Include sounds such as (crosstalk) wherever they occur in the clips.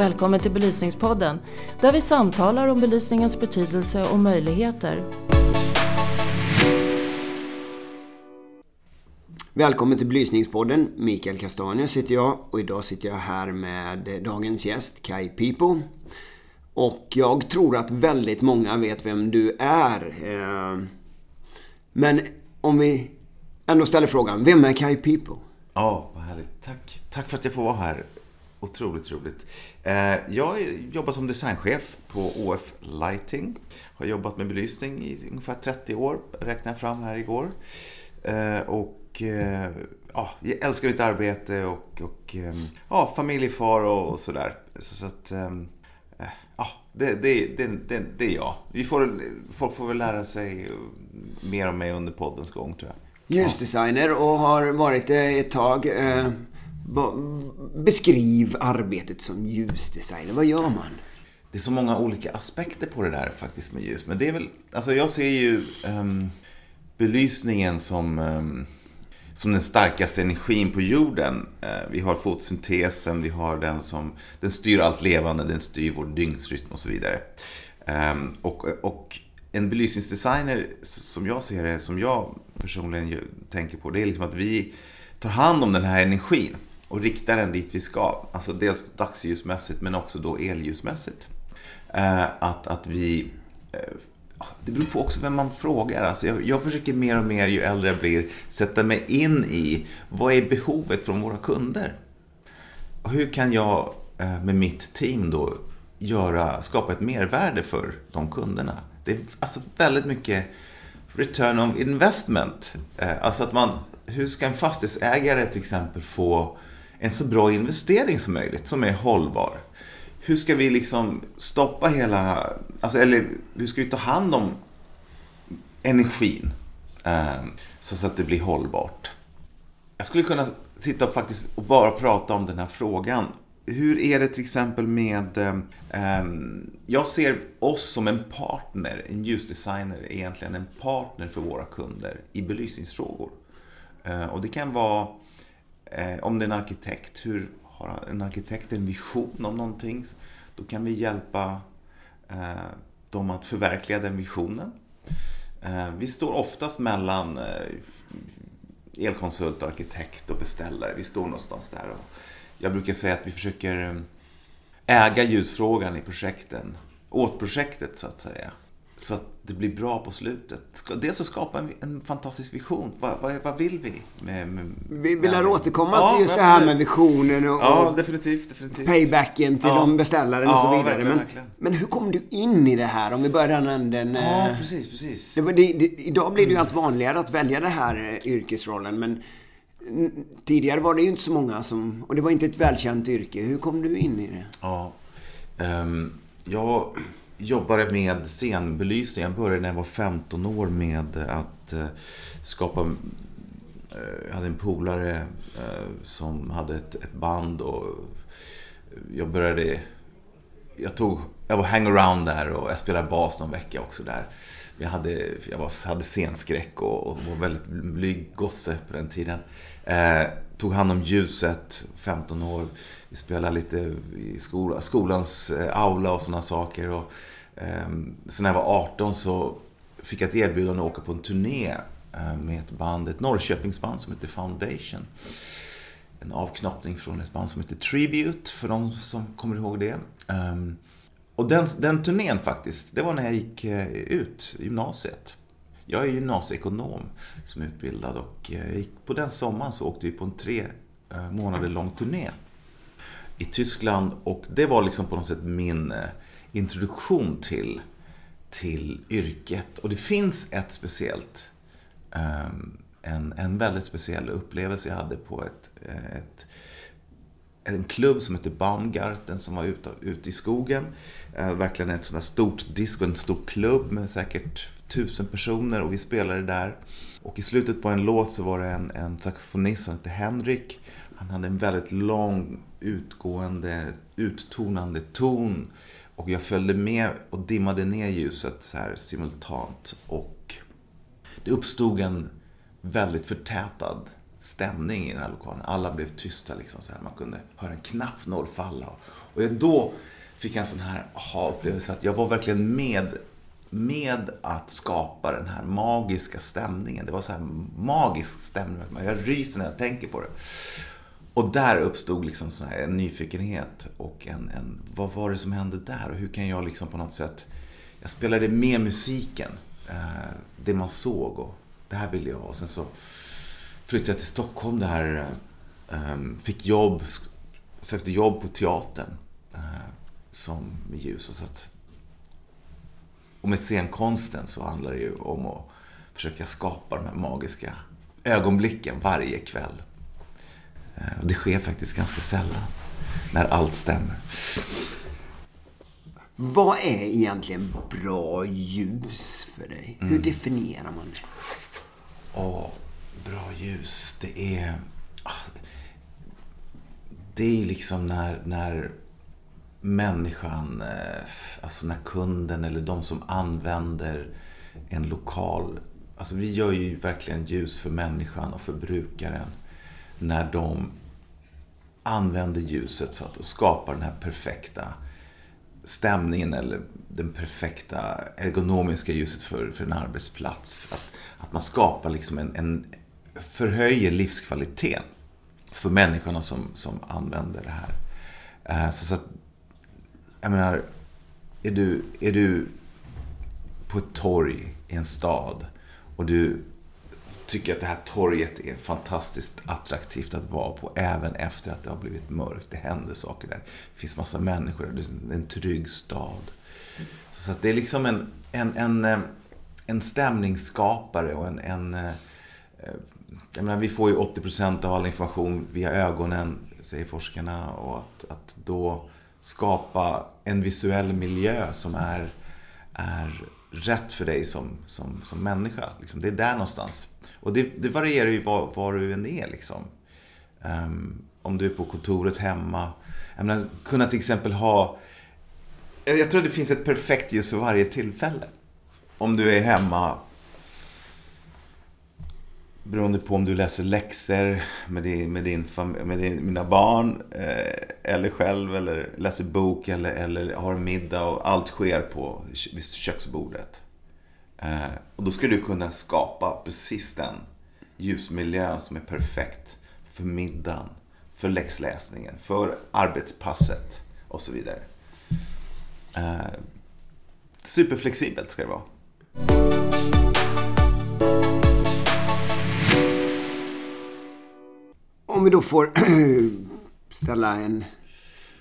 Välkommen till Belysningspodden där vi samtalar om belysningens betydelse och möjligheter. Välkommen till Belysningspodden. Mikael Castanius heter jag och idag sitter jag här med dagens gäst Kai Pipo. Och jag tror att väldigt många vet vem du är. Eh, men om vi ändå ställer frågan, vem är Kai Pipo? Ja, vad härligt. Tack. Tack för att jag får vara här. Otroligt roligt. Eh, jag jobbar som designchef på OF Lighting. Har jobbat med belysning i ungefär 30 år, räknade jag fram här igår. Eh, och eh, ja, jag älskar mitt arbete och, och ja, familjefar och, sådär. Så, att, ja, det, det, det, det, det är jag. Vi får, folk får väl lära sig mer om mig under poddens gång tror jag. Ljusdesigner och har varit det ett tag. Mm beskriv arbetet som ljusdesigner. Vad gör man? Det är så många olika aspekter på det där faktiskt med ljus. Men det är väl, alltså jag ser ju um, belysningen som, um, som den starkaste energin på jorden. Uh, vi har fotosyntesen, vi har den som den styr allt levande, den styr vår dygnsrytm och så vidare. Um, och, och en belysningsdesigner, som jag ser det, som jag personligen tänker på, det är liksom att vi tar hand om den här energin och riktar den dit vi ska. Alltså dels dagsljusmässigt men också då elljusmässigt. Eh, att, att vi... Eh, ah, det beror på också vem man frågar. Alltså jag, jag försöker mer och mer, ju äldre jag blir, sätta mig in i vad är behovet från våra kunder? Och hur kan jag eh, med mitt team då göra, skapa ett mervärde för de kunderna? Det är alltså väldigt mycket return of investment. Eh, alltså att man, hur ska en fastighetsägare till exempel få en så bra investering som möjligt, som är hållbar. Hur ska vi liksom stoppa hela, alltså, eller hur ska vi ta hand om energin eh, så att det blir hållbart? Jag skulle kunna sitta och faktiskt och bara prata om den här frågan. Hur är det till exempel med... Eh, jag ser oss som en partner, en ljusdesigner är egentligen en partner för våra kunder i belysningsfrågor. Eh, och det kan vara Eh, om det är en arkitekt, hur har en arkitekt en vision om någonting? Då kan vi hjälpa eh, dem att förverkliga den visionen. Eh, vi står oftast mellan eh, elkonsult, arkitekt och beställare. Vi står någonstans där. Och jag brukar säga att vi försöker eh, äga ljusfrågan i projekten, åt projektet så att säga. Så att det blir bra på slutet. Dels att skapa en, en fantastisk vision. Vad, vad, vad vill vi? Med, med, vi vill med, återkomma ja, till just det här med visionen och, ja, definitivt, definitivt. paybacken till ja. de beställaren och så vidare. Verkligen, men, verkligen. men hur kom du in i det här? Om vi börjar den änden. Ja, eh, precis, precis. Det, det, det, idag blir det ju allt vanligare att välja den här eh, yrkesrollen. Men tidigare var det ju inte så många som... Och det var inte ett välkänt yrke. Hur kom du in i det? Ja. Um, jag jobbade med scenbelysning. Jag började när jag var 15 år med att eh, skapa eh, jag hade en polare eh, som hade ett, ett, band och jag började... Jag, tog, jag var hangaround där och jag spelade bas någon vecka också där. Jag hade, jag var, hade scenskräck och, och var väldigt blyg gosse på den tiden. Eh, tog hand om ljuset, 15 år. Vi spelade lite i skola, skolans eh, aula och sådana saker. Och, eh, sen när jag var 18 så fick jag ett erbjudande att åka på en turné eh, med ett band, ett Norrköpingsband som heter Foundation. En avknoppning från ett band som heter Tribute, för de som kommer ihåg det. Ehm, och den, den turnén faktiskt, det var när jag gick eh, ut gymnasiet. Jag är gymnasieekonom som är utbildad och eh, på den sommaren så åkte vi på en tre eh, månader lång turné i Tyskland och det var liksom på något sätt min eh, introduktion till, till yrket. Och det finns ett speciellt, ehm, en, en väldigt speciell upplevelse jag hade på ett, eh, ett en klubb som heter Baumgarten som var ute, ute i skogen. Eh, verkligen ett sånt stort disco, en stor klubb med säkert tusen personer och vi spelade där. Och i slutet på en låt så var det en, en saxofonist som hette Henrik. Han hade en väldigt lång, utgående, uttonande ton. Och jag följde med och dimmade ner ljuset så här simultant. Och det uppstod en väldigt förtätad stämning i den här lokalen. Alla blev tysta liksom så här. Man kunde höra en knappnål falla. Och då fick jag en sån här aha-upplevelse att jag var verkligen med med att skapa den här magiska stämningen. Det var så här magisk stämning. Jag ryser när jag tänker på det. Och där uppstod liksom så här en nyfikenhet och en, en, vad var det som hände där? Och hur kan jag liksom på något sätt, jag spelade med musiken, eh, det man såg och det här ville jag och sen så flyttade jag till Stockholm där, ehm, fick jobb, sökte jobb på teatern eh, som ljus. Och så att och med scenkonsten så handlar det ju om att försöka skapa de här magiska ögonblicken varje kväll. Eh, och det sker faktiskt ganska sällan, när allt stämmer. Vad är egentligen bra ljus för dig? Hur mm. definierar man det? Åh, bra ljus. Det är... Ah, det är liksom när, när människan, eh, alltså när kunden eller de som använder en lokal. Alltså vi gör ju verkligen ljus för människan och för brukaren när de använder ljuset så att de skapar den här perfekta stämningen eller den perfekta ergonomiska ljuset för, för en arbetsplats. Att, att man skapar liksom en, en förhöjer livskvaliteten för människorna som, som använder det här. Eh, så, så att, jag menar, är du, är du på ett torg i en stad och du tycker att det här torget är fantastiskt attraktivt att vara på även efter att det har blivit mörkt. Det händer saker där. Det finns massa människor där. Det är en trygg stad. Så att det är liksom en, en, en, eh, en stämningsskapare och en... en eh, eh, jag menar, vi får ju 80% av all information via ögonen, säger forskarna. Och att, att då skapa en visuell miljö som är, är rätt för dig som, som, som människa. Liksom. Det är där någonstans. Och det, det varierar ju var, var du än är. Liksom. Um, om du är på kontoret hemma. Jag menar, kunna till exempel ha... Jag tror att det finns ett perfekt ljus för varje tillfälle. Om du är hemma beroende på om du läser läxor med, din, med, din, med din, mina barn eh, eller själv eller läser bok eller, eller har middag och allt sker på vid köksbordet. Eh, och då ska du kunna skapa precis den ljusmiljön som är perfekt för middagen, för läxläsningen, för arbetspasset och så vidare. Eh, superflexibelt ska det vara. Om vi då får (clears throat) ställa en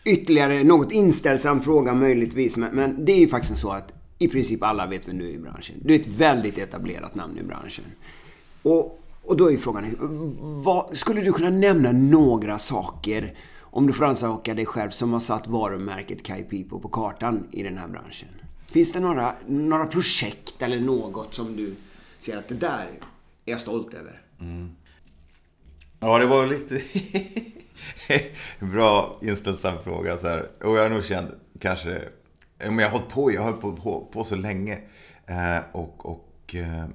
ytterligare något inställsam fråga möjligtvis. Men, men, det är ju faktiskt så att i princip alla vet vem du är i branschen. Du är ett väldigt etablerat namn i branschen. Och, och då är ju frågan, vad, skulle du kunna nämna några saker om du får ansöka dig själv som har satt varumärket Kai Pipo på kartan i den här branschen? Finns det några, några projekt eller något som du ser att det där är jag stolt över? Mm. Ja, det var lite (laughs) bra inställsam fråga. Så här. Och jag har nog känt kanske... Men jag har hållit på, jag har hållit på, på så länge. Eh, och och eh,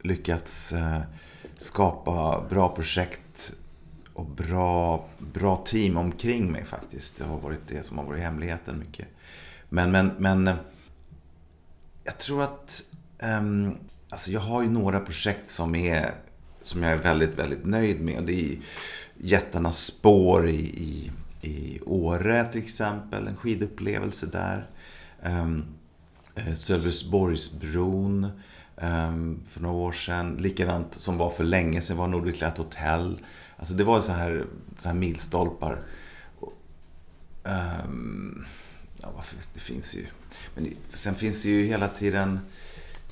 lyckats eh, skapa bra projekt och bra, bra team omkring mig faktiskt. Det har varit det som har varit hemligheten mycket. Men, men, men eh, jag tror att... Ehm, alltså jag har ju några projekt som är som jag är väldigt, väldigt nöjd med. Det är Jättarnas spår i, i, i Åre till exempel, en skidupplevelse där. Um, Sölvesborgsbron um, för några år sedan. Likadant som var för länge sedan var Nordic Light Hotel. Alltså det var så här, så här milstolpar. Um, ja, det finns ju. Men sen finns det ju hela tiden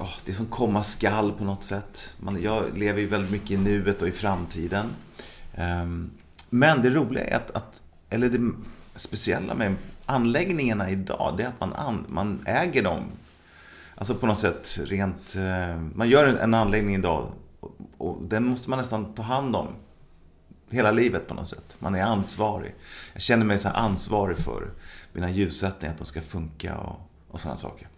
oh, det som komma skall på något sätt. Man, jag lever ju väldigt mycket i nuet och i framtiden. Um, men det roliga är att, att, eller det speciella med anläggningarna idag, det är att man, an, man äger dem. Alltså på något sätt rent, uh, man gör en, en anläggning idag och, och den måste man nästan ta hand om hela livet på något sätt. Man är ansvarig. Jag känner mig så ansvarig för mina ljussättningar, att de ska funka och, och sådana saker.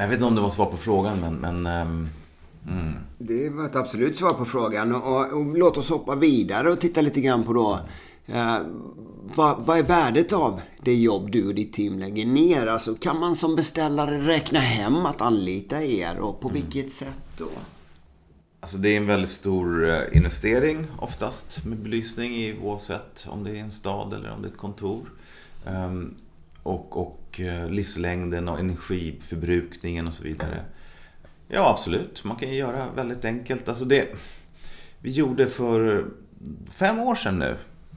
Jag vet inte om det var svar på frågan, men... men um, Mm. Det var ett absolut svar på frågan. Och, och, låt oss hoppa vidare och titta lite grann på då. Eh, vad, vad, är värdet av det jobb du och ditt team lägger ner? Alltså, kan man som beställare räkna hem att anlita er och på mm. vilket sätt då? Alltså det är en väldigt stor eh, investering oftast med belysning i oavsett om det är en stad eller om det är ett kontor. Um, och, och eh, livslängden och energiförbrukningen och så vidare. Ja, absolut. Man kan ju göra väldigt enkelt. Alltså det, vi gjorde för fem år sedan nu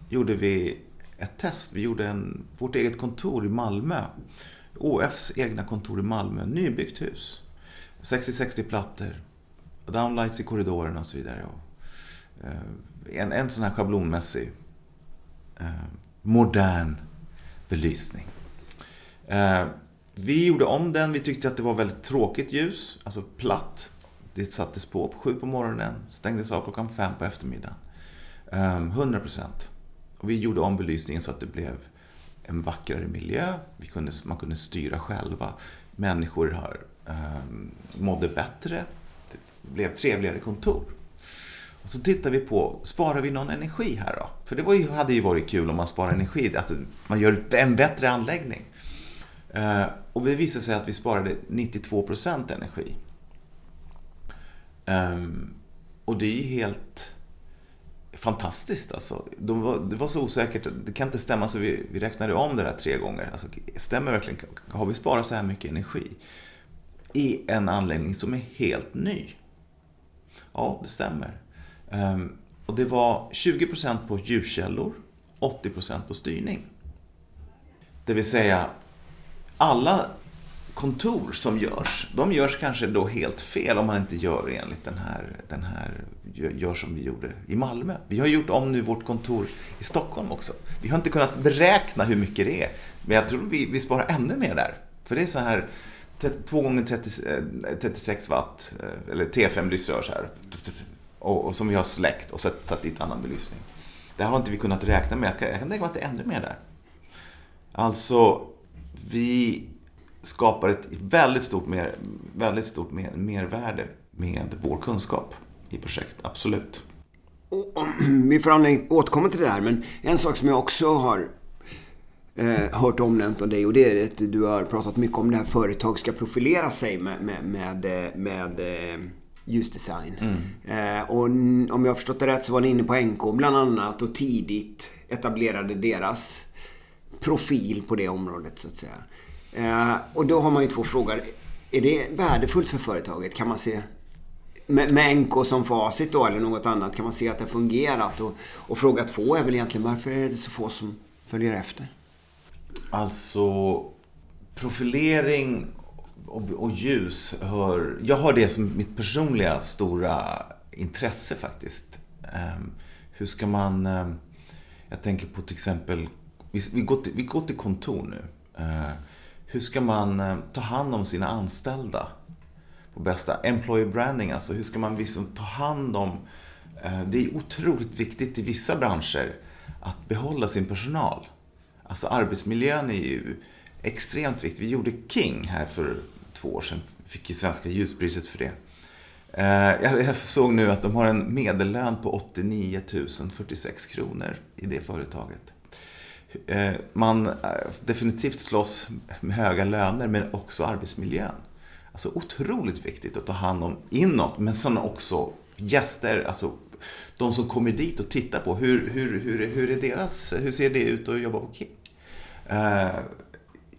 gjorde vi ett test. Vi gjorde en, vårt eget kontor i Malmö. OFs egna kontor i Malmö. Nybyggt hus. 60-60 plattor. Downlights i korridorerna och så vidare. Eh, en, en sån här schablonmässig eh, modern belysning. Eh, vi gjorde om den. Vi tyckte att det var väldigt tråkigt ljus. Alltså platt. Det sattes på på sju på morgonen. Stängdes av klockan fem på eftermiddagen. Ehm, 100 procent. Och vi gjorde om belysningen så att det blev en vackrare miljö. Vi kunde, man kunde styra själva. Människor har, eh, mådde bättre. Det blev trevligare kontor. Och så tittar vi på, sparar vi någon energi här då? För det var ju, hade ju varit kul om man sparar energi, att man gör en bättre anläggning. Eh, och det visade sig att vi sparade 92% energi. Ehm, och det är ju helt fantastiskt alltså. De var, det var så osäkert, det kan inte stämma så vi, vi räknade om det där tre gånger. Alltså, stämmer verkligen, har vi sparat så här mycket energi i en anläggning som är helt ny? Ja, det stämmer. Um, och det var 20% på ljuskällor, 80% på styrning. Det vill säga, alla kontor som görs, de görs kanske då helt fel om man inte gör enligt den här, den här gör som vi gjorde i Malmö. Vi har gjort om nu vårt kontor i Stockholm också. Vi har inte kunnat beräkna hur mycket det är, men jag tror vi, vi sparar ännu mer där. För det är så här 2 gånger 36 eh, watt, eh, eller T5 lysrör så här. Och, och, som vi har släckt och satt, satt dit annan belysning. Det här har inte vi kunnat räkna med. Jag kan, jag kan tänka mig att det är ännu mer där. Alltså, vi skapar ett väldigt stort, mer, väldigt stort mer, mervärde med vår kunskap i projekt, absolut. Och, vi (clears throat) får anledning återkomma till det här, men en sak som jag också har eh, hört omnämnt av dig och det är att du har pratat mycket om det här företag ska profilera sig med, med, med, med, med eh, ljusdesign. Mm. Eh, och om jag har förstått det rätt så var ni inne på NK bland annat och tidigt etablerade deras profil på det området så att säga. Eh, och då har man ju två frågor. Är det värdefullt för företaget? Kan man se med, med NK som facit då eller något annat? Kan man se att det har fungerat? Och, och fråga två är väl egentligen varför är det så få som följer efter? Alltså profilering och, och ljus hör... Jag har det som mitt personliga stora intresse faktiskt. Ehm, hur ska man... Ehm, jag tänker på till exempel... Vi, vi, går, till, vi går till kontor nu. Eh, hur ska man eh, ta hand om sina anställda på bästa? Employer branding, alltså hur ska man liksom ta hand om... Eh, det är otroligt viktigt i vissa branscher att behålla sin personal. Alltså arbetsmiljön är ju extremt viktig. Vi gjorde King här för två år sedan. Fick ju Svenska ljuspriset för det. Eh, jag såg nu att de har en medellön på 89 046 kronor i det företaget. Eh, man eh, definitivt slåss med höga löner men också arbetsmiljön. Alltså otroligt viktigt att ta hand om inåt men sen också gäster, alltså de som kommer dit och tittar på hur, hur, hur, hur, är deras, hur ser det ut att jobba på King? Eh,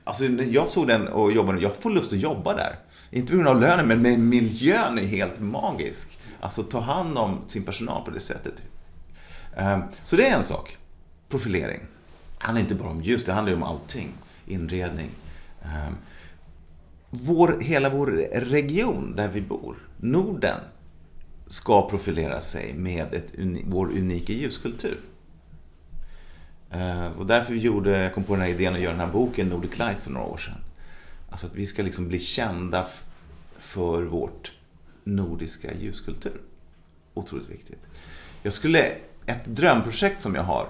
alltså, jag såg den och jobbade, jag får lust att jobba där. Inte på grund av lönen, men, miljön är helt magisk. Alltså ta hand om sin personal på det sättet. Så det är en sak. Profilering. Det handlar inte bara om ljus, det handlar ju om allting. Inredning. Ehm, vår, hela vår region där vi bor, Norden, ska profilera sig med ett, vår unika ljuskultur. Ehm, och därför gjorde, jag kom på den här idén att göra den här boken Nordic Light för några år sedan. Alltså att vi ska liksom bli kända för vårt nordiska ljuskultur. Otroligt viktigt. Jag skulle, ett drömprojekt som jag har,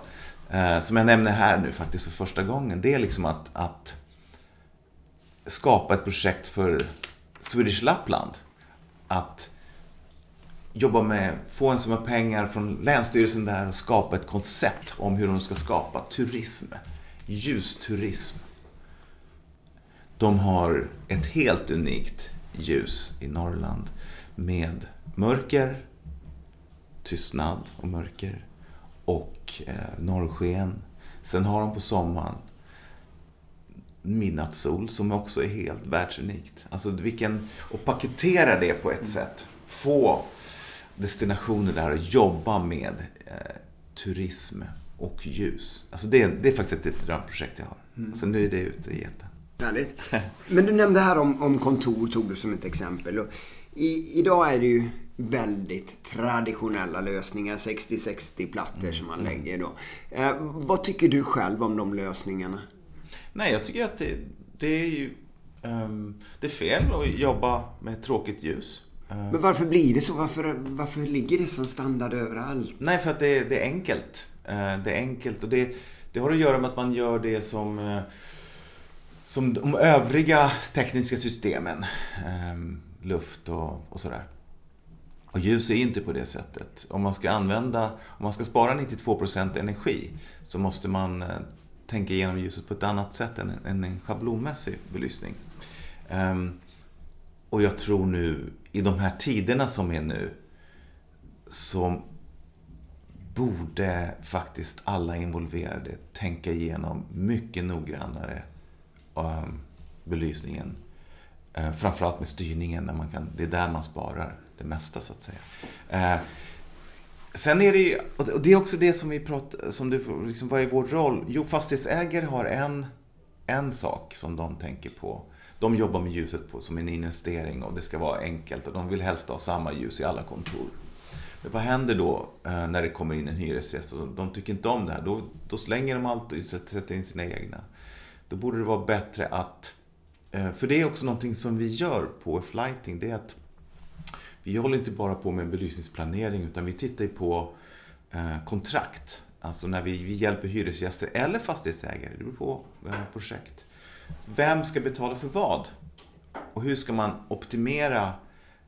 eh, som jag nämner här nu faktiskt för första gången, det är liksom att, att skapa ett projekt för Swedish Lapland. Att jobba med, få en summa pengar från Länsstyrelsen där och skapa ett koncept om hur de ska skapa turism. Ljusturism. De har ett helt unikt ljus i Norrland med mörker, tystnad och mörker och eh, norrsken. Sen har de på sommaren midnattssol som också är helt världsunikt. Alltså vilken, och paketera det på ett sätt. Få destinationer där och jobba med eh, turism och ljus. Alltså det, det är faktiskt ett drömprojekt jag har. Mm. Så nu är det ute i etern. Härligt. (laughs) Men du nämnde här om, om kontor, tog du som ett exempel. I, idag är det ju väldigt traditionella lösningar, 60-60 plattor mm. som man mm. lägger då. Eh, vad tycker du själv om de lösningarna? Nej, jag tycker att det, det är ju um, det är fel att jobba med tråkigt ljus. Men varför blir det så? Varför, varför ligger det som standard överallt? Nej, för att det, det är enkelt. Eh, det är enkelt och det, det har att göra med att man gör det som, eh, som de övriga tekniska systemen. Ehm, luft och, och sådär. Och ljus är inte på det sättet. Om man ska använda, om man ska spara 92% energi så måste man eh, tänka igenom ljuset på ett annat sätt än, än en schablonmässig belysning. Ehm, och jag tror nu, i de här tiderna som är nu, så borde faktiskt alla involverade tänka igenom mycket noggrannare ehm, belysningen. Ehm, framförallt med styrningen, när man kan, det är där man sparar det mesta så att säga. Eh, sen är det ju, och det är också det som vi pratar, som du, liksom, vad är vår roll? Jo, fastighetsägare har en, en sak som de tänker på. De jobbar med ljuset på, som en investering och det ska vara enkelt och de vill helst ha samma ljus i alla kontor. Men vad händer då eh, när det kommer in en hyresgäst och de tycker inte om det här? Då, då slänger de allt och sätter in sina egna. Då borde det vara bättre att... Eh, för det är också någonting som vi gör på F-Lighting. Det är att vi håller inte bara på med belysningsplanering utan vi tittar på eh, kontrakt. Alltså när vi, vi hjälper hyresgäster eller fastighetsägare, det beror på eh, projekt. Vem ska betala för vad? Och hur ska man optimera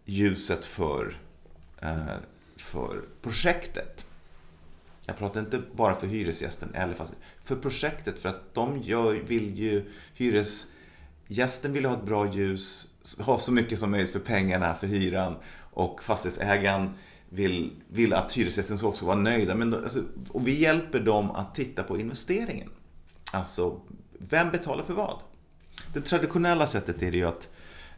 ljuset för, eh, för projektet? Jag pratar inte bara för hyresgästen eller fast för projektet för att de gör, vill ju hyresgästen vill ha ett bra ljus, ha så mycket som möjligt för pengarna, för hyran och fastighetsägaren vill, vill att hyresgästen ska också vara nöjda. Men, alltså, och vi hjälper dem att titta på investeringen. Alltså, vem betalar för vad? Det traditionella sättet är det ju att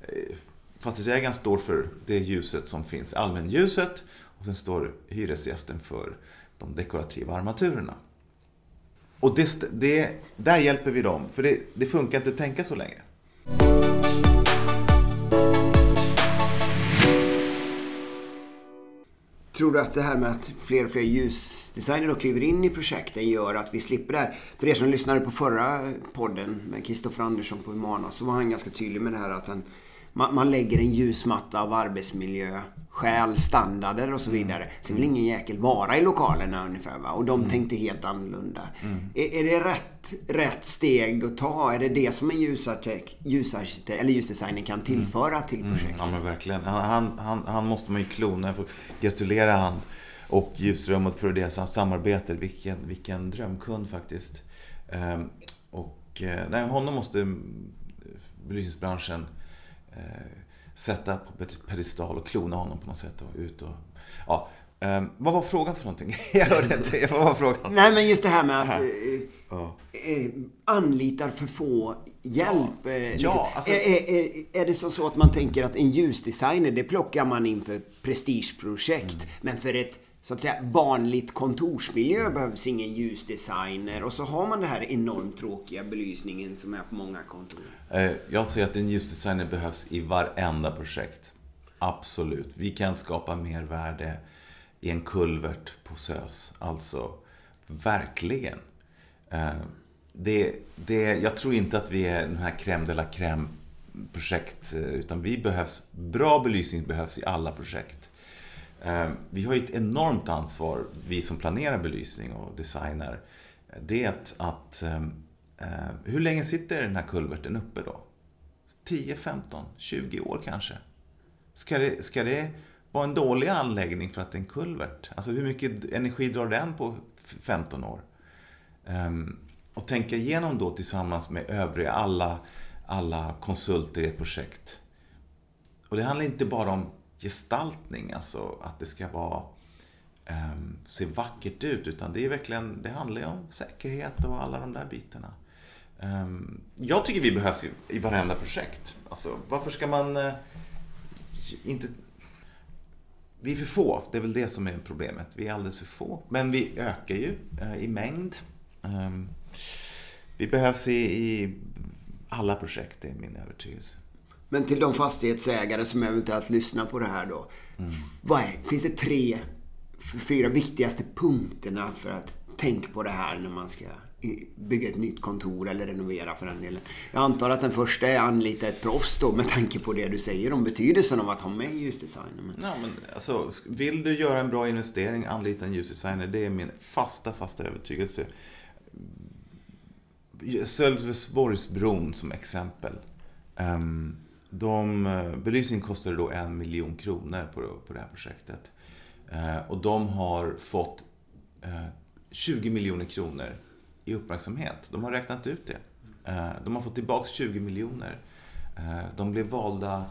eh, fastighetsägaren står för det ljuset som finns, allmänljuset, och sen står hyresgästen för de dekorativa armaturerna. Och det, det, där hjälper vi dem, för det, det funkar inte att tänka så länge. Tror du att det här med att fler och fler ljusdesigner kliver in i projekten gör att vi slipper det här? För er som lyssnade på förra podden med Kristoffer Andersson på Humana så var han ganska tydlig med det här att han, man, man lägger en ljusmatta av arbetsmiljö, skäl, standarder och så mm. vidare. Sen vill ingen jäkel vara i lokalerna ungefär. Va? Och de mm. tänkte helt annorlunda. Mm. Är, är, det rätt, rätt steg att ta? Är det det som en ljusarkitekt, ljusarkitekt eller ljusdesigner kan tillföra till mm. projektet? Ja men verkligen. Han, han, han måste man ju klona. Jag får gratulera han och Ljusrummet för deras samarbete. Vilken, vilken drömkund faktiskt. Ehm, och eh, nej, honom måste belysningsbranschen eh, sätta på pedestal och klona honom på något sätt. Och ut och, ja. Um, vad var frågan för någonting? (laughs) Jag hörde inte. Vad var frågan? Nej, men just det här med att eh, ja. eh, anlitar för få hjälp. Ja, eh, liksom. ja alltså... är, är, är, det så, så att man tänker att en ljusdesigner, det plockar man in för prestigeprojekt. Mm. Men för ett så att säga vanligt kontorsmiljö behövs ingen ljusdesigner och så har man den här enormt tråkiga belysningen som är på många kontor. Eh, jag säger att en ljusdesigner behövs i varenda projekt. Absolut. Vi kan skapa mer värde i en kulvert på SÖS. Alltså, verkligen. Eh, det, det, jag tror inte att vi är den här crème de la crème projekt, eh, utan vi behövs, bra belysning behövs i alla projekt. Eh, vi har ju ett enormt ansvar, vi som planerar belysning och designar. Det är att, att eh, eh, hur länge sitter den här kulverten uppe då? 10, 15, 20 år kanske? Ska det, ska det vara en dålig anläggning för att det är en kulvert. Alltså hur mycket energi drar den på 15 år? Ehm, och tänka igenom då tillsammans med övriga, alla, alla konsulter i ett projekt. Och det handlar inte bara om gestaltning, alltså att det ska vara um, se vackert ut, utan det är verkligen, det handlar ju om säkerhet och alla de där bitarna. Um, jag tycker vi behövs i, i varenda projekt. Alltså, varför ska man uh, inte... Vi är för få, det är väl det som är problemet. Vi är alldeles för få. Men vi ökar ju uh, i mängd. Um, vi behövs i, i alla projekt, det är min övertygelse. Men till de fastighetsägare som eventuellt lyssnar på det här då. Mm. Vad är, finns det tre, fyra viktigaste punkterna för att tänka på det här när man ska bygga ett nytt kontor eller renovera för den delen. Jag antar att den första är att anlita ett proffs då med tanke på det du säger om betydelsen av att ha med ljusdesigner. Men... Ja, men alltså, vill du göra en bra investering, anlita en ljusdesigner. Det är min fasta, fasta övertygelse. Sölvesborgsbron som exempel. Um, de, eh, belysningen kostade då en miljon kronor på, på det här projektet. Eh, och de har fått eh, 20 miljoner kronor i uppmärksamhet. De har räknat ut det. Eh, de har fått tillbaka 20 miljoner. De blev valda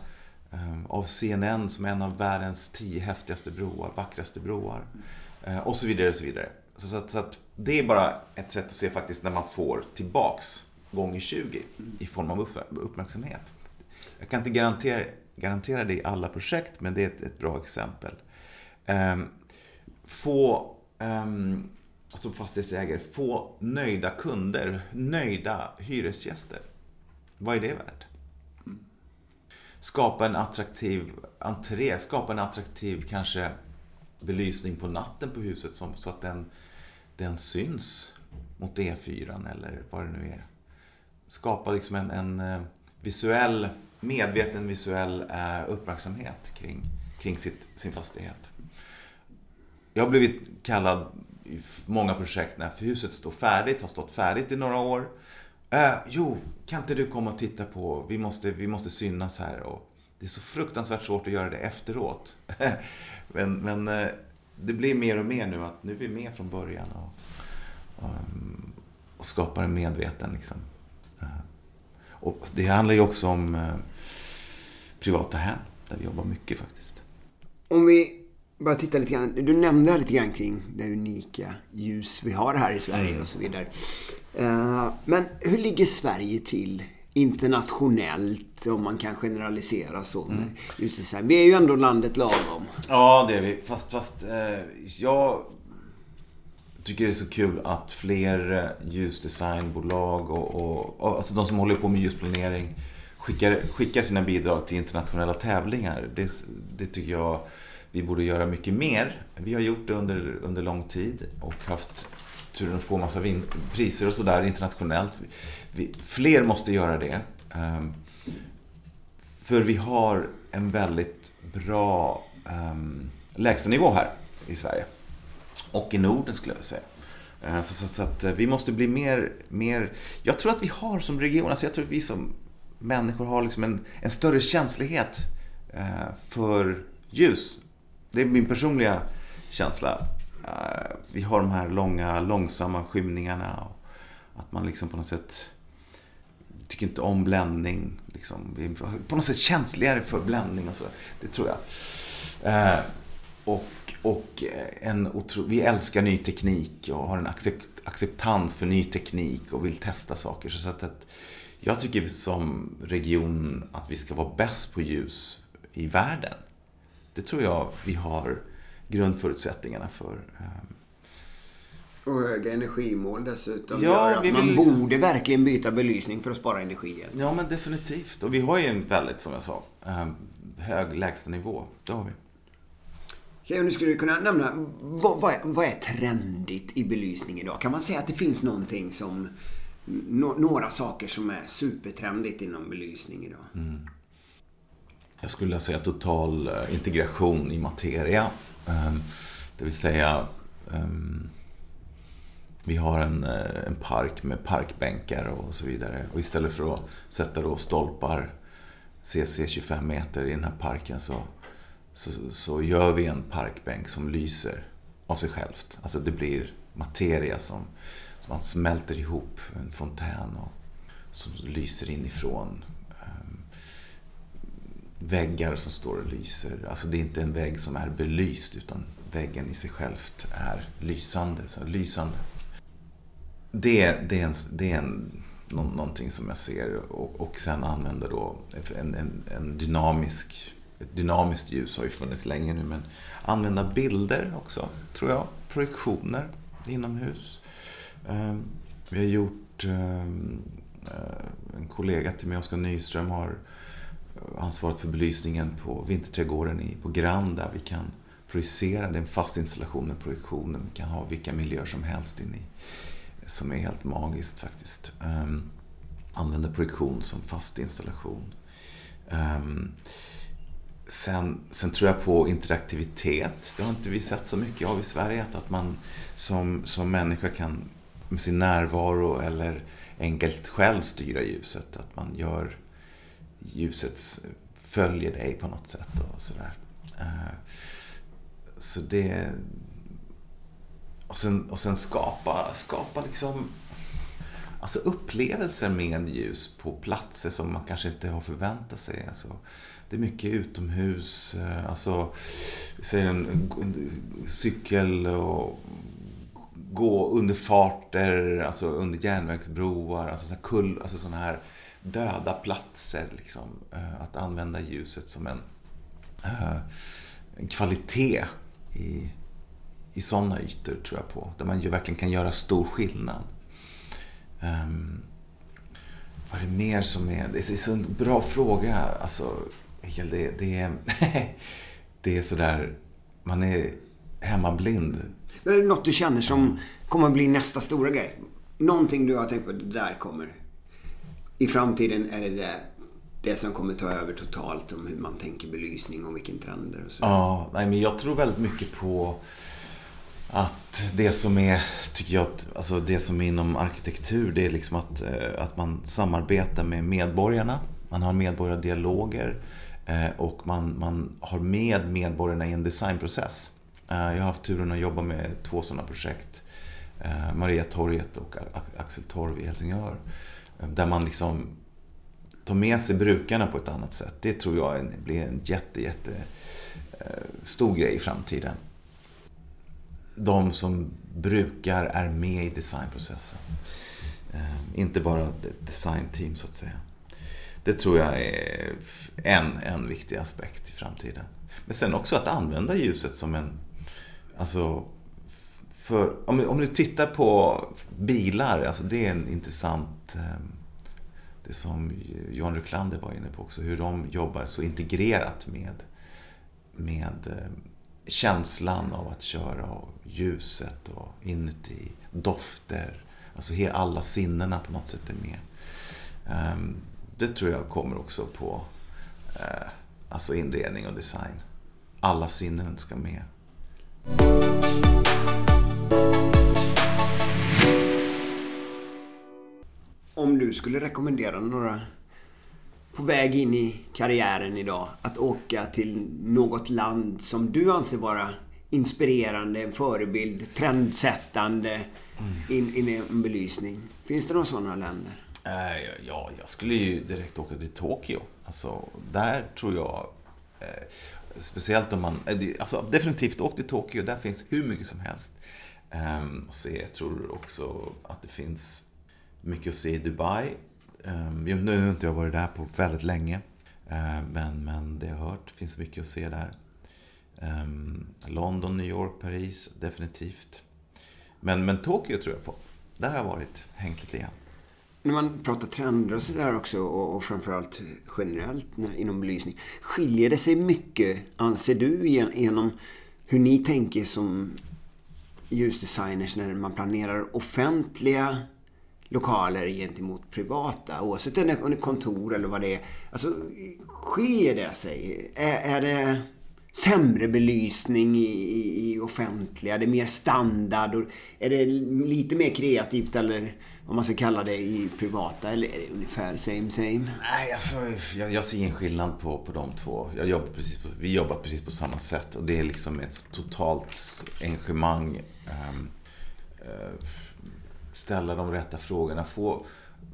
av CNN som en av världens tio häftigaste broar, vackraste broar. Och så vidare. och så vidare. Så, att, så att det är bara ett sätt att se faktiskt när man får tillbaks gånger 20 i form av uppmärksamhet. Jag kan inte garantera, garantera det i alla projekt, men det är ett, ett bra exempel. Um, få, um, alltså fastighetsägare, få nöjda kunder, nöjda hyresgäster. Vad är det värt? Skapa en attraktiv entré, skapa en attraktiv kanske belysning på natten på huset som, så att den, den syns mot E4 eller vad det nu är. Skapa liksom en, en eh, visuell, medveten visuell eh, uppmärksamhet kring, kring sitt, sin fastighet. Jag har blivit kallad i många projekt när huset står färdigt, har stått färdigt i några år. Eh, jo, kan inte du komma och titta på, vi måste, vi måste synas här. Och det är så fruktansvärt svårt att göra det efteråt. (laughs) men, men eh, det blir mer och mer nu att nu är vi med från början och, och, mm, och skapar en medveten liksom. Eh, och det handlar ju också om eh, privata hem, där vi jobbar mycket faktiskt. Om vi bara tittar lite grann. Du nämnde lite grann kring det unika ljus vi har här i Sverige mm. och så vidare. Men hur ligger Sverige till internationellt, om man kan generalisera så. Mm. Vi är ju ändå landet lagom. Ja, det är vi. Fast, fast eh, jag tycker det är så kul att fler eh, ljusdesignbolag och, och, och alltså de som håller på med ljusplanering skickar, skickar sina bidrag till internationella tävlingar. Det, det tycker jag vi borde göra mycket mer. Vi har gjort det under, under lång tid och haft turen att få massa priser och sådär internationellt. Vi, fler måste göra det. Um, för vi har en väldigt bra um, lägstanivå här i Sverige. Och i Norden skulle jag vilja säga. Eh, så, så, så, att eh, vi måste bli mer, mer... Jag tror att vi har som region, alltså jag tror att vi som människor har liksom en, en större känslighet eh, för ljus. Det är min personliga känsla. Vi har de här långa, långsamma skymningarna. Och att man liksom på något sätt tycker inte om bländning. Liksom. Vi är på något sätt känsligare för bländning och så. Det tror jag. Och, och en otro, vi älskar ny teknik och har en accept, acceptans för ny teknik och vill testa saker. Så att, att jag tycker som region att vi ska vara bäst på ljus i världen. Det tror jag vi har grundförutsättningarna för. Ehm, och höga energimål dessutom. Ja, vi man liksom... borde verkligen byta belysning för att spara energi. Ja, men definitivt. Och vi har ju en väldigt, som jag sa, ehm, hög lägstanivå. Det har vi. Ja, nu skulle du kunna nämna, vad, vad, är, vad, är, trendigt i belysning idag? Kan man säga att det finns någonting som, no, några saker som är supertrendigt inom belysning idag? Mm. Jag skulle säga total eh, integration i materia. Ehm, det vill säga ehm, vi har en, eh, en park med parkbänkar och så vidare. Och istället för att sätta då stolpar CC 25 meter i den här parken så, så, så gör vi en parkbänk som lyser av sig självt. Alltså det blir materia som, som man smälter ihop, en fontän och, som lyser inifrån. Ehm, väggar som står och lyser. Alltså det är inte en vägg som är belyst utan väggen i sig självt är lysande. Så lysande. Det, det är, en, det är en, någonting som jag ser och, och sen använder då en, en, en dynamisk dynamiskt ljus har ju funnits länge nu, men använda bilder också, tror jag. Projektioner inomhus. Ehm, vi har gjort, ehm, eh, en kollega till mig, Oskar Nyström, har eh, ansvarat för belysningen på Vinterträdgården på Grand där vi kan projicera. Det är en fast installation med projektioner. Vi kan ha vilka miljöer som helst in i. Som är helt magiskt faktiskt. Ehm, använda projektion som fast installation. Sen, sen tror jag på interaktivitet. Det har inte vi sett så mycket av i Sverige. Att man som, som människa kan med sin närvaro eller enkelt själv styra ljuset. Att man gör ljuset följer dig på något sätt och sådär. Eh, så det... Och sen, och sen skapa, skapa liksom alltså upplevelser med ljus på platser som man kanske inte har förväntat sig. Alltså, det är mycket utomhus. Eh, alltså, säg en, en cykel och gå under farter, alltså under järnvägsbroar, alltså sådana kull, alltså såna här döda platser. Liksom. Eh, att använda ljuset som en, eh, en kvalitet i, i sådana ytor tror jag på. Där man ju verkligen kan göra stor skillnad. Um, vad är det mer som är... Det är så en bra fråga. Alltså, det, det, är, (laughs) det är sådär... Man är hemmablind. Men är det något du känner som kommer att bli nästa stora grej? Någonting du har tänkt på, det där kommer. I framtiden är det det, det som kommer ta över totalt om hur man tänker belysning och vilken trender och så. Ja, nej, men jag tror väldigt mycket på att det som är, tycker jag, alltså det som är inom arkitektur, det är liksom att, eh, att man samarbetar med medborgarna. Man har medborgardialoger. Eh, och man, man har med medborgarna i en designprocess. Eh, jag har haft turen att jobba med två sådana projekt. Eh, Mariatorget Maria torget och Axel Torv i Helsingör. Där man liksom tar med sig brukarna på ett annat sätt. Det tror jag blir en jätte, jätte stor grej i framtiden. De som brukar är med i designprocessen. Inte bara designteam så att säga. Det tror jag är en, en viktig aspekt i framtiden. Men sen också att använda ljuset som en... Alltså, för, om, om du tittar på bilar, alltså det är en intressant... Ehm, det som John Ruklander var inne på också, hur de jobbar så integrerat med, med ehm, känslan av att köra och ljuset och inuti, dofter. Alltså alla sinnena på något sätt är med. Ehm, det tror jag kommer också på eh, alltså inredning och design. Alla sinnen ska med. Om du skulle rekommendera några på väg in i karriären idag att åka till något land som du anser vara inspirerande, en förebild, trendsättande mm. in, in i en belysning. Finns det några sådana länder? Eh, ja, jag skulle ju direkt åka till Tokyo. Alltså, där tror jag... Eh, speciellt om man... Eh, alltså, definitivt åk till Tokyo. Där finns hur mycket som helst. Ehm, um, så jag tror också att det finns mycket att se i Dubai. Um, nu har inte jag varit där på väldigt länge. Uh, men, men det jag har hört finns mycket att se där. Um, London, New York, Paris, definitivt. Men, men Tokyo tror jag på. Där har jag varit, hängt lite grann när man pratar trender och sådär också och, och framförallt generellt inom belysning. Skiljer det sig mycket, anser du, genom hur ni tänker som ljusdesigners när man planerar offentliga lokaler gentemot privata, oavsett om det är kontor eller vad det är. Alltså, skiljer det sig? Är, är det sämre belysning i, i, i offentliga? Det är mer standard? Och är det lite mer kreativt eller om man ska kalla det i privata? Eller är det ungefär same same? Nej, alltså, jag, jag ser ingen skillnad på, på de två. Jag jobbar precis på, vi jobbar precis på samma sätt och det är liksom ett totalt engagemang. Um, uh, ställa de rätta frågorna. Få,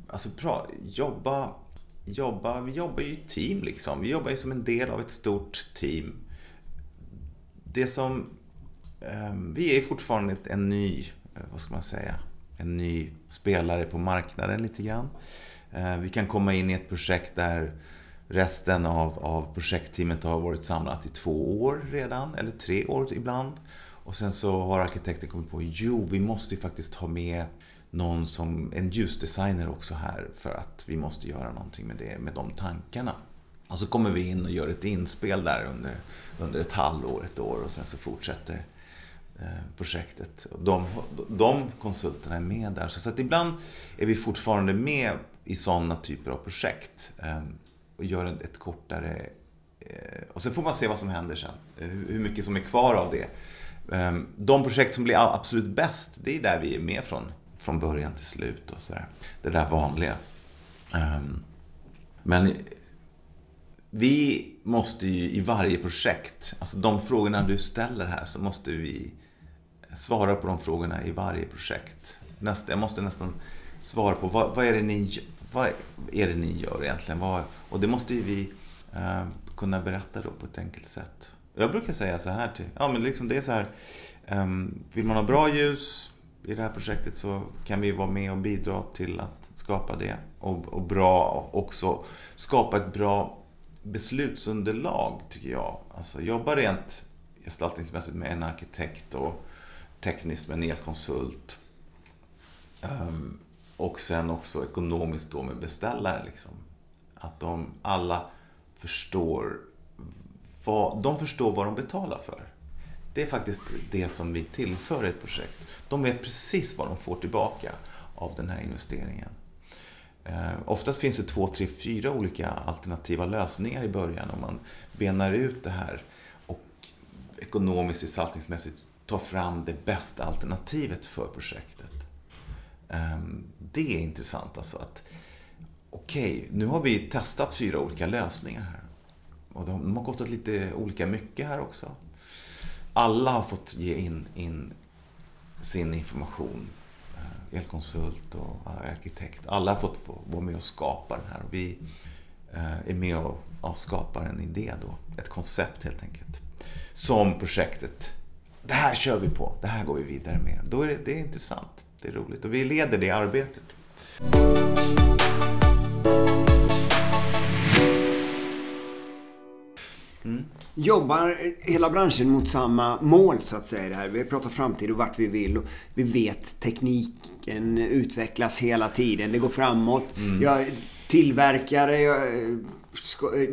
alltså, pra, jobba, jobba, vi jobbar ju i team liksom. Vi jobbar ju som en del av ett stort team. Det som... Um, vi är fortfarande en ny, eh, vad ska man säga, en ny spelare på marknaden lite grann. Eh, vi kan komma in i ett projekt där resten av, av projektteamet har varit samlat i två år redan, eller tre år ibland. Och sen så har arkitekten kommit på, jo, vi måste ju faktiskt ha med någon som, en ljusdesigner också här för att vi måste göra någonting med det, med de tankarna. Och så kommer vi in och gör ett inspel där under, under ett halvår, ett år och sen så fortsätter Eh, projektet. De, de konsulterna är med där. Så att ibland är vi fortfarande med i sådana typer av projekt ehm, och gör ett kortare... Eh, och sen får man se vad som händer sen. Eh, hur mycket som är kvar av det. Ehm, de projekt som blir absolut bäst, det är där vi är med från från början till slut och sådär. Det där vanliga. Ehm, men vi måste ju i varje projekt, alltså de frågorna du ställer här, så måste vi svara på de frågorna i varje projekt. Nästa, jag måste nästan svara på vad, vad, är, det ni, vad är det ni gör egentligen? Vad, och det måste ju vi eh, kunna berätta då på ett enkelt sätt. Jag brukar säga så här till, ja men liksom det är så här, eh, vill man ha bra ljus, i det här projektet så kan vi vara med och bidra till att skapa det. Och, och bra också skapa ett bra beslutsunderlag, tycker jag. Alltså jobba rent gestaltningsmässigt med en arkitekt och tekniskt med en elkonsult. Um, och sen också ekonomiskt då med beställare. Liksom. Att de alla förstår vad, de förstår vad de betalar för. Det är faktiskt det som vi tillför ett projekt. De vet precis vad de får tillbaka av den här investeringen. Eh, oftast finns det två, tre, fyra olika alternativa lösningar i början om man benar ut det här och ekonomiskt gestaltningsmässigt ta fram det bästa alternativet för projektet. Ehm, det är intressant alltså att okej, okay, nu har vi testat fyra olika lösningar här. Och de har kostat lite olika mycket här också alla har fått ge in, in sin information. Ehm, elkonsult och arkitekt. Alla har fått vara med och skapa den här. Vi eh, är med och skapar en idé då. Ett koncept helt enkelt. Som projektet. Det här kör vi på. Det här går vi vidare med. Då är det, det är intressant. Det är roligt. Och vi leder det arbetet. Mm. Jobbar hela branschen mot samma mål så att säga? Det här? Vi pratar framtid och vart vi vill. Och vi vet tekniken utvecklas hela tiden. Det går framåt. Mm. Jag, tillverkare, jag,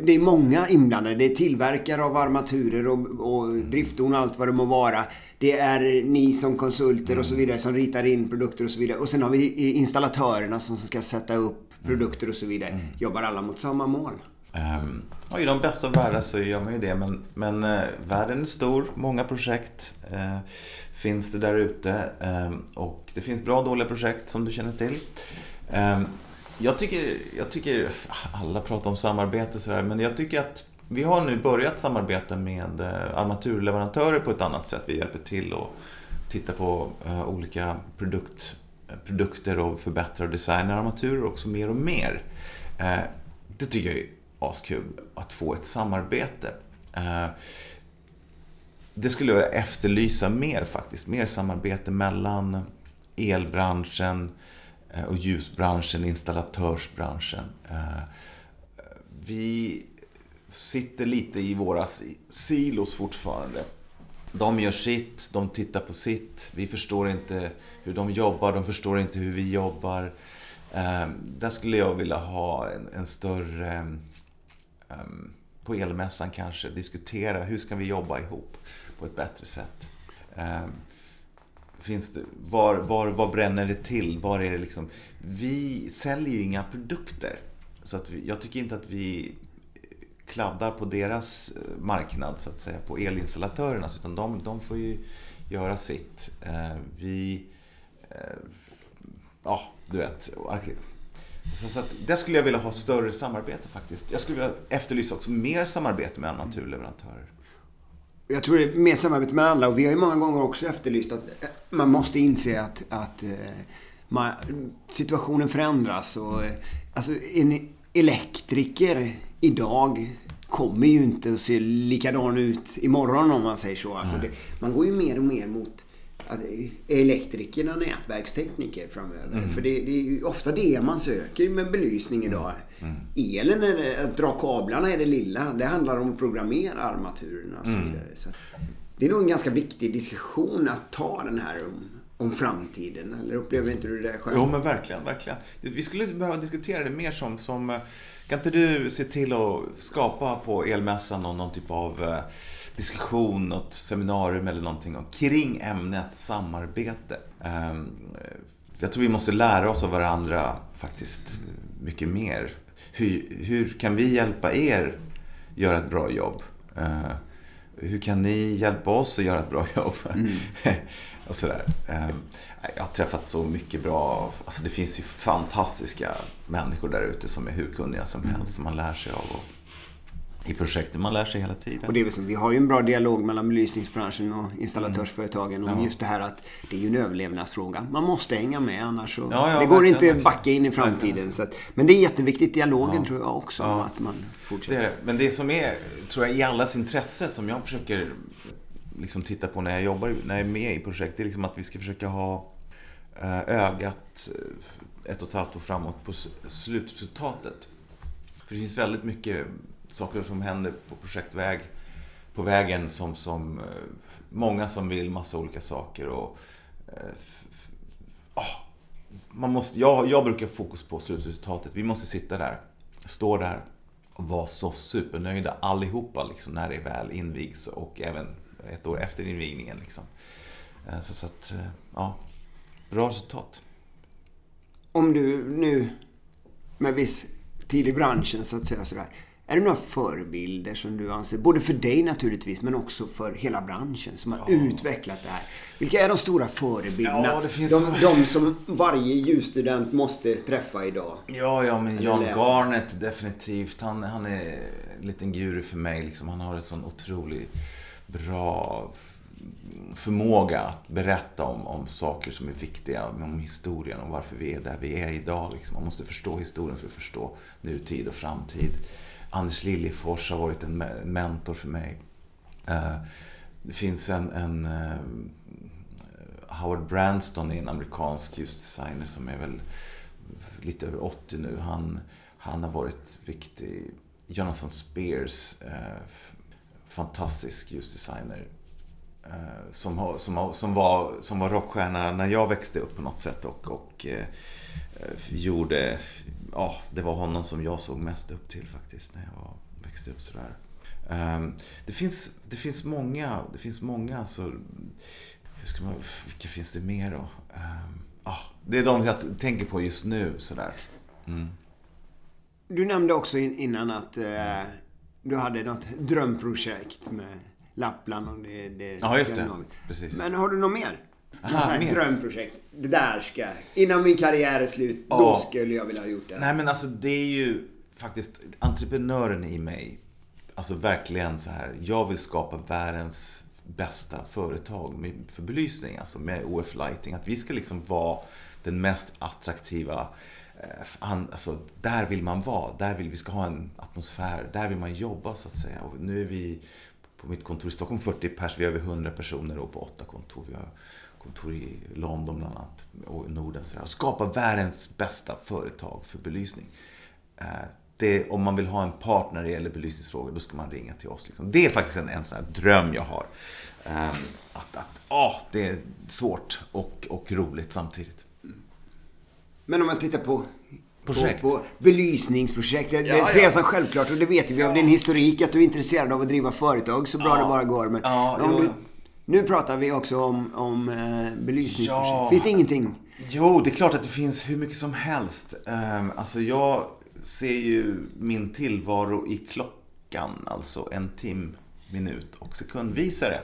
det är många inblandade. Det är tillverkare av armaturer och, och driftorn och allt vad det må vara. Det är ni som konsulter och så vidare som ritar in produkter och så vidare. Och sen har vi installatörerna som ska sätta upp produkter och så vidare. Mm. Jobbar alla mot samma mål? Um, I de bästa av världar så gör man ju det men, men uh, världen är stor, många projekt uh, finns det där ute um, och det finns bra och dåliga projekt som du känner till. Jag, tycker, jag tycker, alla pratar om samarbete sådär, men jag tycker att vi har nu börjat samarbeta med eh, armaturleverantörer på ett annat sätt. Vi hjälper till och tittar på eh, olika produkt, eh, produkter och förbättrar och designar armaturer också mer och mer. Det tycker jag är askul att få ett samarbete. Det skulle jag efterlysa mer faktiskt. Mer samarbete mellan elbranschen eh, Eh, och ljusbranschen, installatörsbranschen. Eh, vi sitter lite i våra silos fortfarande. De gör sitt, de tittar på sitt. Vi förstår inte hur de jobbar, de förstår inte hur vi jobbar. Eh, där skulle jag vilja ha en, en större ehm, på elmässan kanske diskutera hur ska vi jobba ihop på ett bättre sätt. Ehm, Finns det, var, var, var bränner det till? Var är det liksom? Vi säljer ju inga produkter. Så att vi, jag tycker inte att vi kladdar på deras eh, marknad så att säga, på elinstallatörernas, Utan de, de får ju göra sitt. Eh, vi, eh, ja du vet. Så, så att där skulle jag vilja ha större samarbete faktiskt. Jag skulle vilja efterlysa också mer samarbete med armaturleverantörer. Jag tror det är mer samarbete med alla och vi har ju många gånger också efterlyst att man måste inse att, att man, situationen förändras. Och, alltså, en elektriker idag kommer ju inte att se likadan ut imorgon om man säger så. Alltså det, man går ju mer och mer mot att elektrikerna nätverkstekniker framöver. Mm. För det, det, är ju ofta det man söker med belysning idag. Mm. Elen, är att dra kablarna är det lilla. Det handlar om att programmera armaturerna och så mm. vidare. Så det är nog en ganska viktig diskussion att ta den här om, om framtiden. Eller upplever inte du det själv? Jo men verkligen, verkligen. Vi skulle behöva diskutera det mer som, som eh, kan inte du se till att skapa på elmässan någon, någon typ av eh, diskussion, något seminarium eller någonting kring ämnet samarbete. Ehm, jag tror vi måste lära oss av varandra faktiskt mycket mer. Hur, hur kan vi hjälpa er göra ett bra jobb? Hur kan ni hjälpa oss att göra ett bra jobb? Mm. (laughs) och sådär. Ehm, jag har träffat så mycket bra, alltså det finns ju fantastiska människor där ute som är hur kunniga som helst, mm. som man lär sig av. Och i projekten. Man lär sig hela tiden. Och det är så, vi har ju en bra dialog mellan belysningsbranschen och installatörsföretagen om ja. just det här att det är ju en överlevnadsfråga. Man måste hänga med annars så... Ja, ja, det går inte att backa in i framtiden. Så att, men det är jätteviktigt, dialogen tror jag också, att man fortsätter. Det är, men det som är, tror jag, i allas intresse som jag försöker liksom titta på när jag jobbar, när jag är med i projekt, det är liksom att vi ska försöka ha eh, ögat eh, ett och ett halvt år framåt på slutresultatet. För det finns väldigt mycket saker som händer på projektväg, på vägen som, som eh, många som vill massa olika saker och oh, man måste, jag, jag brukar fokus på slutresultatet. Vi måste sitta där, stå där och vara så supernöjda allihopa liksom, när det väl invigs och även ett år efter invigningen. Liksom. Eh, så, så att, ja, bra resultat. Om du nu med viss tid i branschen så att säga sådär. Är det några förebilder som du anser, både för dig naturligtvis, men också för hela branschen som har ja. utvecklat det här? Vilka är de stora förebilderna? Ja, det finns... de, de som varje ljusstudent måste träffa idag. Ja, ja, men Jan Garnet definitivt. Han, han är en liten guru för mig. Liksom. Han har en sån otrolig bra förmåga att berätta om, om saker som är viktiga, om historien, om varför vi är där vi är idag. Liksom. Man måste förstå historien för att förstå nutid och framtid. Anders Liljefors har varit en mentor för mig. Eh, det finns en, en eh, Howard Branston är en amerikansk ljusdesigner som är väl lite över 80 nu. Han, han har varit viktig. Jonathan Spears, eh, fantastisk ljusdesigner. Eh, som, som, som, var, som var rockstjärna när jag växte upp på något sätt och, och eh, gjorde ja, det var honom som jag såg mest upp till faktiskt när jag växte upp sådär. Um, det, finns, det finns många, det finns många alltså, hur ska man, vilka finns det mer då? Um, ah, det är de jag tänker på just nu sådär. Mm. Du nämnde också innan att eh, du hade något drömprojekt med Lappland och det... det ja, just det. Precis. Men har du något mer? Aha, något drömprojekt. Det där ska... Innan min karriär är slut, ja. då skulle jag vilja ha gjort det. Nej men alltså det är ju faktiskt entreprenören i mig. Alltså verkligen så här. Jag vill skapa världens bästa företag för belysning. Alltså med OF Lighting. Att vi ska liksom vara den mest attraktiva Eh, han, Alltså, där vill man vara. Där vill vi ska ha en atmosfär. Där vill man jobba så att säga. Och nu är vi på mitt kontor i Stockholm 40 pers. Vi har över 100 personer och på åtta kontor. Vi har kontor i London bland annat och Norden. Så och skapa världens bästa företag för belysning. Eh, det, om man vill ha en partner när det gäller belysningsfrågor, då ska man ringa till oss. Liksom. Det är faktiskt en, en sån här dröm jag har. Ehm, att, att åh, det är svårt och, och roligt samtidigt. Men om man tittar på Projekt. På, på belysningsprojekt. Det ja, ser jag som självklart och det vet vi ja. av din historik att du är intresserad av att driva företag så bra ja. det bara går. Men ja, om du nu pratar vi också om, om eh, belysningsprojekt. Ja. Finns det ingenting? Jo, det är klart att det finns hur mycket som helst. Um, alltså jag ser ju min tillvaro i klock, veckan. Alltså en tim, minut och sekundvisare.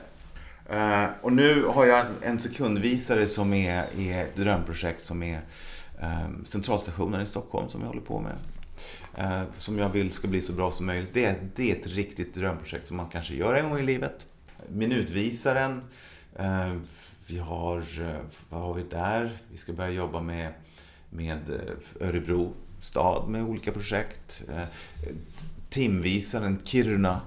Eh, och nu har jag en sekundvisare som är, är ett drömprojekt som är Eh, centralstationen i Stockholm som jag håller på med. Eh, som jag vill ska bli så bra som möjligt. Det, det är ett riktigt drömprojekt som man kanske gör en gång i livet. Minutvisaren. Eh, vi har, vad har vi där? Vi ska börja jobba med, med Örebro stad med olika projekt. Timvisaren Kiruna,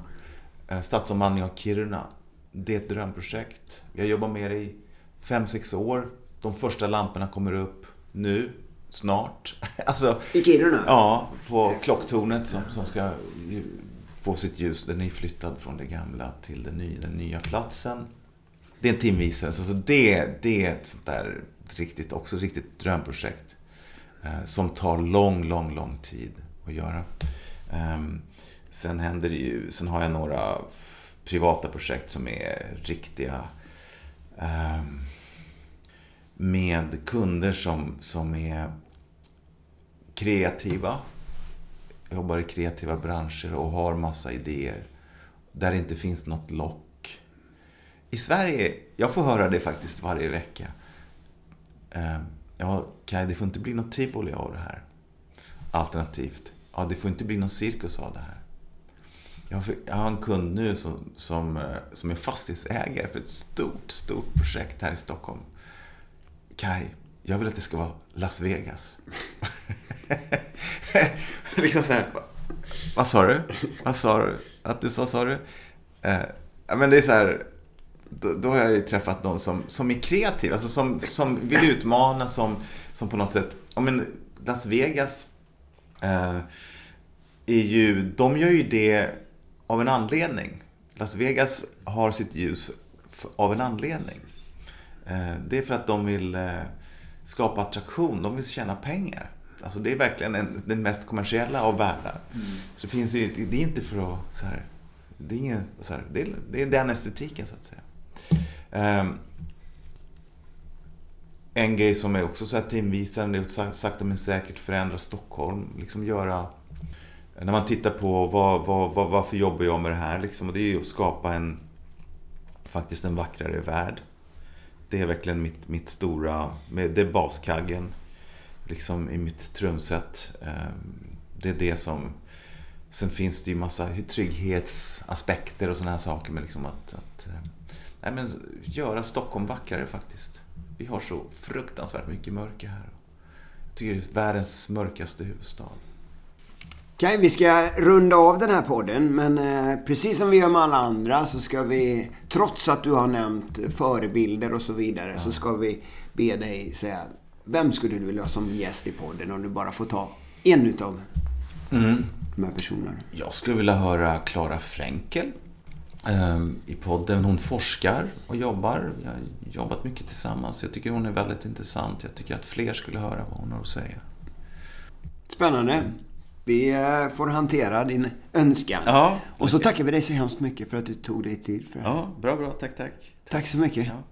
stadsomvandling av Kiruna. Det är ett drömprojekt. Vi har jobbat med det i 5-6 år. De första lamporna kommer upp nu, snart. (laughs) Alltså, I Kiruna? Ja, på klocktornet som, som ska få sitt ljus. Den är flyttad från det gamla till den nya, den nya platsen. Det är en timvisare, så det, det är ett sånt där riktigt, också riktigt drömprojekt. Eh, som tar lång, lång, lång tid att göra. Eh, sen händer det ju, sen har jag några privata projekt som är riktiga eh, med kunder som, som är kreativa. Jobbar i kreativa branscher och har massa idéer. Där det inte finns något lock. I Sverige, jag får höra det faktiskt varje vecka. Ehm, ja, Kaj, det får inte bli något tivoli av det här. Alternativt, ja, det får inte bli någon cirkus av det här. Jag har en kund nu som, som, eh, som är fastighetsägare för ett stort, stort projekt här i Stockholm. Kai, jag vill att det ska vara Las Vegas. (laughs) liksom så här, vad sa du? Vad sa du? Att du sa, sa du? Eh, men det är så här, då, då, har jag ju träffat någon som, som är kreativ, alltså som, som vill utmana, som, som på något sätt, ja men Las Vegas eh, är ju, de gör ju det av en anledning. Las Vegas har sitt ljus av en anledning. Eh, det är för att de vill eh, skapa attraktion, de vill tjäna pengar. Alltså det är verkligen en, den mest kommersiella av världar. Mm. Så det, finns ju, det är inte för att... Så här, det, är ingen, så här, det, är, det är den estetiken så att säga. Um, en grej som är också så här timvisaren, det är att sakta men säkert förändra Stockholm. Liksom göra... När man tittar på vad, vad, vad, varför jobbar jag med det här liksom, och det är ju att skapa en faktiskt en vackrare värld. Det är verkligen mitt, mitt stora, det är baskaggen liksom i mitt trumset. Eh, det är det som... Sen finns det ju massa trygghetsaspekter och sådana här saker Men liksom att, att eh, nej men, göra Stockholm vackrare faktiskt. Vi har så fruktansvärt mycket mörker här. Jag tycker det är världens mörkaste huvudstad. Okej, vi ska runda av den här podden, men eh, precis som vi gör med alla andra så ska vi, trots att du har nämnt förebilder och så vidare, ja. så ska vi be dig säga vem skulle du vilja ha som gäst i podden om du bara får ta en utav mm. de här personerna? Jag skulle vilja höra Klara Fränkel ehm, i podden. Hon forskar och jobbar. Vi har jobbat mycket tillsammans. Jag tycker hon är väldigt intressant. Jag tycker att fler skulle höra vad hon har att säga. Spännande. Vi eh, får hantera din önskan. Ja, och så tackar vi dig så hemskt mycket för att du tog dig tid för det Ja, bra, bra. Tack, tack. Tack, tack så mycket. Ja.